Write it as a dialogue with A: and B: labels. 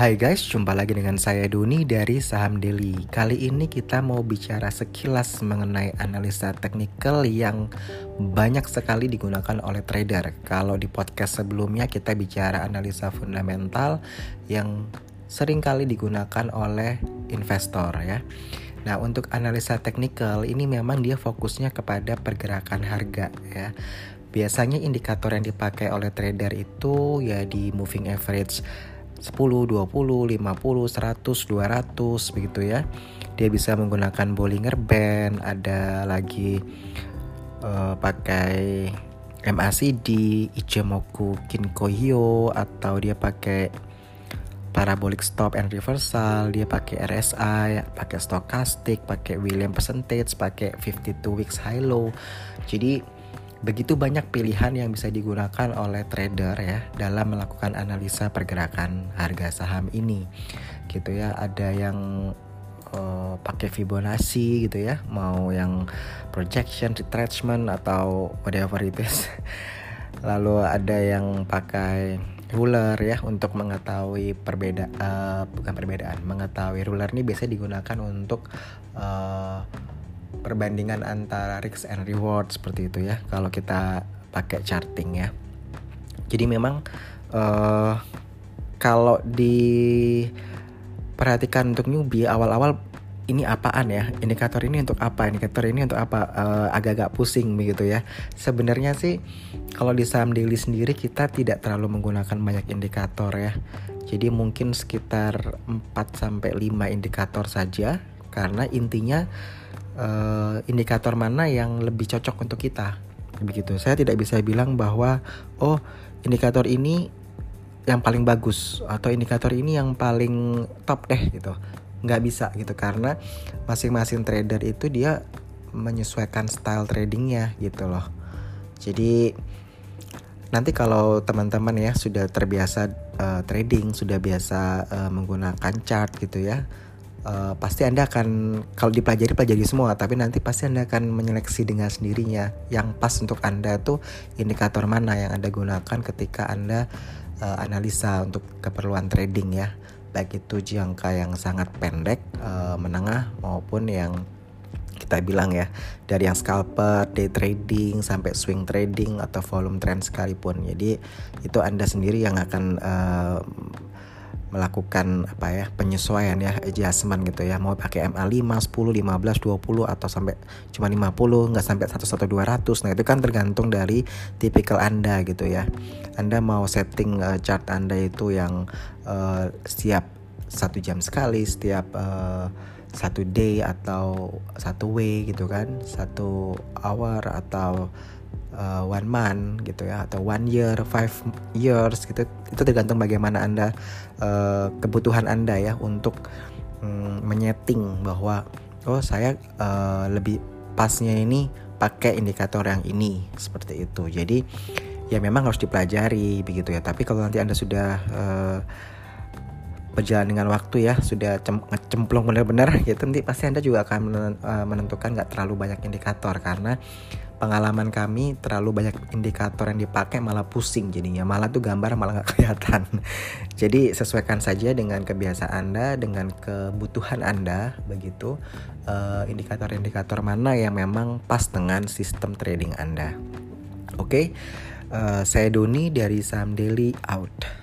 A: Hai guys, jumpa lagi dengan saya Doni dari Saham Daily. Kali ini kita mau bicara sekilas mengenai analisa teknikal yang banyak sekali digunakan oleh trader. Kalau di podcast sebelumnya kita bicara analisa fundamental yang sering kali digunakan oleh investor ya. Nah, untuk analisa teknikal ini memang dia fokusnya kepada pergerakan harga ya. Biasanya indikator yang dipakai oleh trader itu ya di moving average 10, 20, 50, 100, 200 begitu ya. Dia bisa menggunakan Bollinger Band, ada lagi uh, pakai MACD, Ichimoku Kinkohyo atau dia pakai parabolic stop and reversal, dia pakai RSI, pakai stochastic, pakai William percentage, pakai 52 weeks high low. Jadi Begitu banyak pilihan yang bisa digunakan oleh trader ya dalam melakukan analisa pergerakan harga saham ini. Gitu ya, ada yang uh, pakai Fibonacci gitu ya, mau yang projection, retracement atau whatever it is. Lalu ada yang pakai ruler ya untuk mengetahui perbedaan uh, bukan perbedaan, mengetahui ruler ini biasanya digunakan untuk uh, perbandingan antara risk and reward seperti itu ya kalau kita pakai charting ya. Jadi memang uh, kalau diperhatikan untuk newbie awal-awal ini apaan ya? Indikator ini untuk apa? Indikator ini untuk apa? Uh, agak-agak pusing begitu ya. Sebenarnya sih kalau di saham daily sendiri kita tidak terlalu menggunakan banyak indikator ya. Jadi mungkin sekitar 4 sampai 5 indikator saja karena intinya uh, indikator mana yang lebih cocok untuk kita? Begitu. Saya tidak bisa bilang bahwa oh indikator ini yang paling bagus atau indikator ini yang paling top deh gitu. Nggak bisa gitu. Karena masing-masing trader itu dia menyesuaikan style tradingnya gitu loh. Jadi nanti kalau teman-teman ya sudah terbiasa uh, trading sudah biasa uh, menggunakan chart gitu ya uh, pasti Anda akan kalau dipelajari pelajari semua, tapi nanti pasti Anda akan menyeleksi dengan sendirinya yang pas untuk Anda tuh indikator mana yang Anda gunakan ketika Anda uh, analisa untuk keperluan trading ya. Baik itu jangka yang sangat pendek, uh, menengah maupun yang kita bilang ya dari yang scalper, day trading sampai swing trading atau volume trend sekalipun. Jadi itu Anda sendiri yang akan uh, melakukan apa ya penyesuaian ya adjustment gitu ya. Mau pakai MA 5, 10, 15, 20 atau sampai cuma 50 nggak sampai 100 atau 200 nah itu kan tergantung dari tipikal Anda gitu ya. Anda mau setting uh, chart Anda itu yang uh, setiap satu jam sekali setiap uh, satu day atau satu way gitu kan satu hour atau uh, one month gitu ya atau one year, five years gitu. Itu tergantung bagaimana anda uh, kebutuhan anda ya untuk um, menyeting bahwa oh saya uh, lebih pasnya ini pakai indikator yang ini seperti itu. Jadi ya memang harus dipelajari begitu ya. Tapi kalau nanti anda sudah uh, berjalan dengan waktu ya sudah cem cemplung benar-benar gitu nanti pasti anda juga akan menentukan nggak terlalu banyak indikator. Karena pengalaman kami terlalu banyak indikator yang dipakai malah pusing jadinya. Malah tuh gambar malah nggak kelihatan. Jadi sesuaikan saja dengan kebiasaan anda dengan kebutuhan anda begitu. Indikator indikator-indikator mana yang memang pas dengan sistem trading anda? Oke? Okay? uh, saya Doni dari Saham Daily out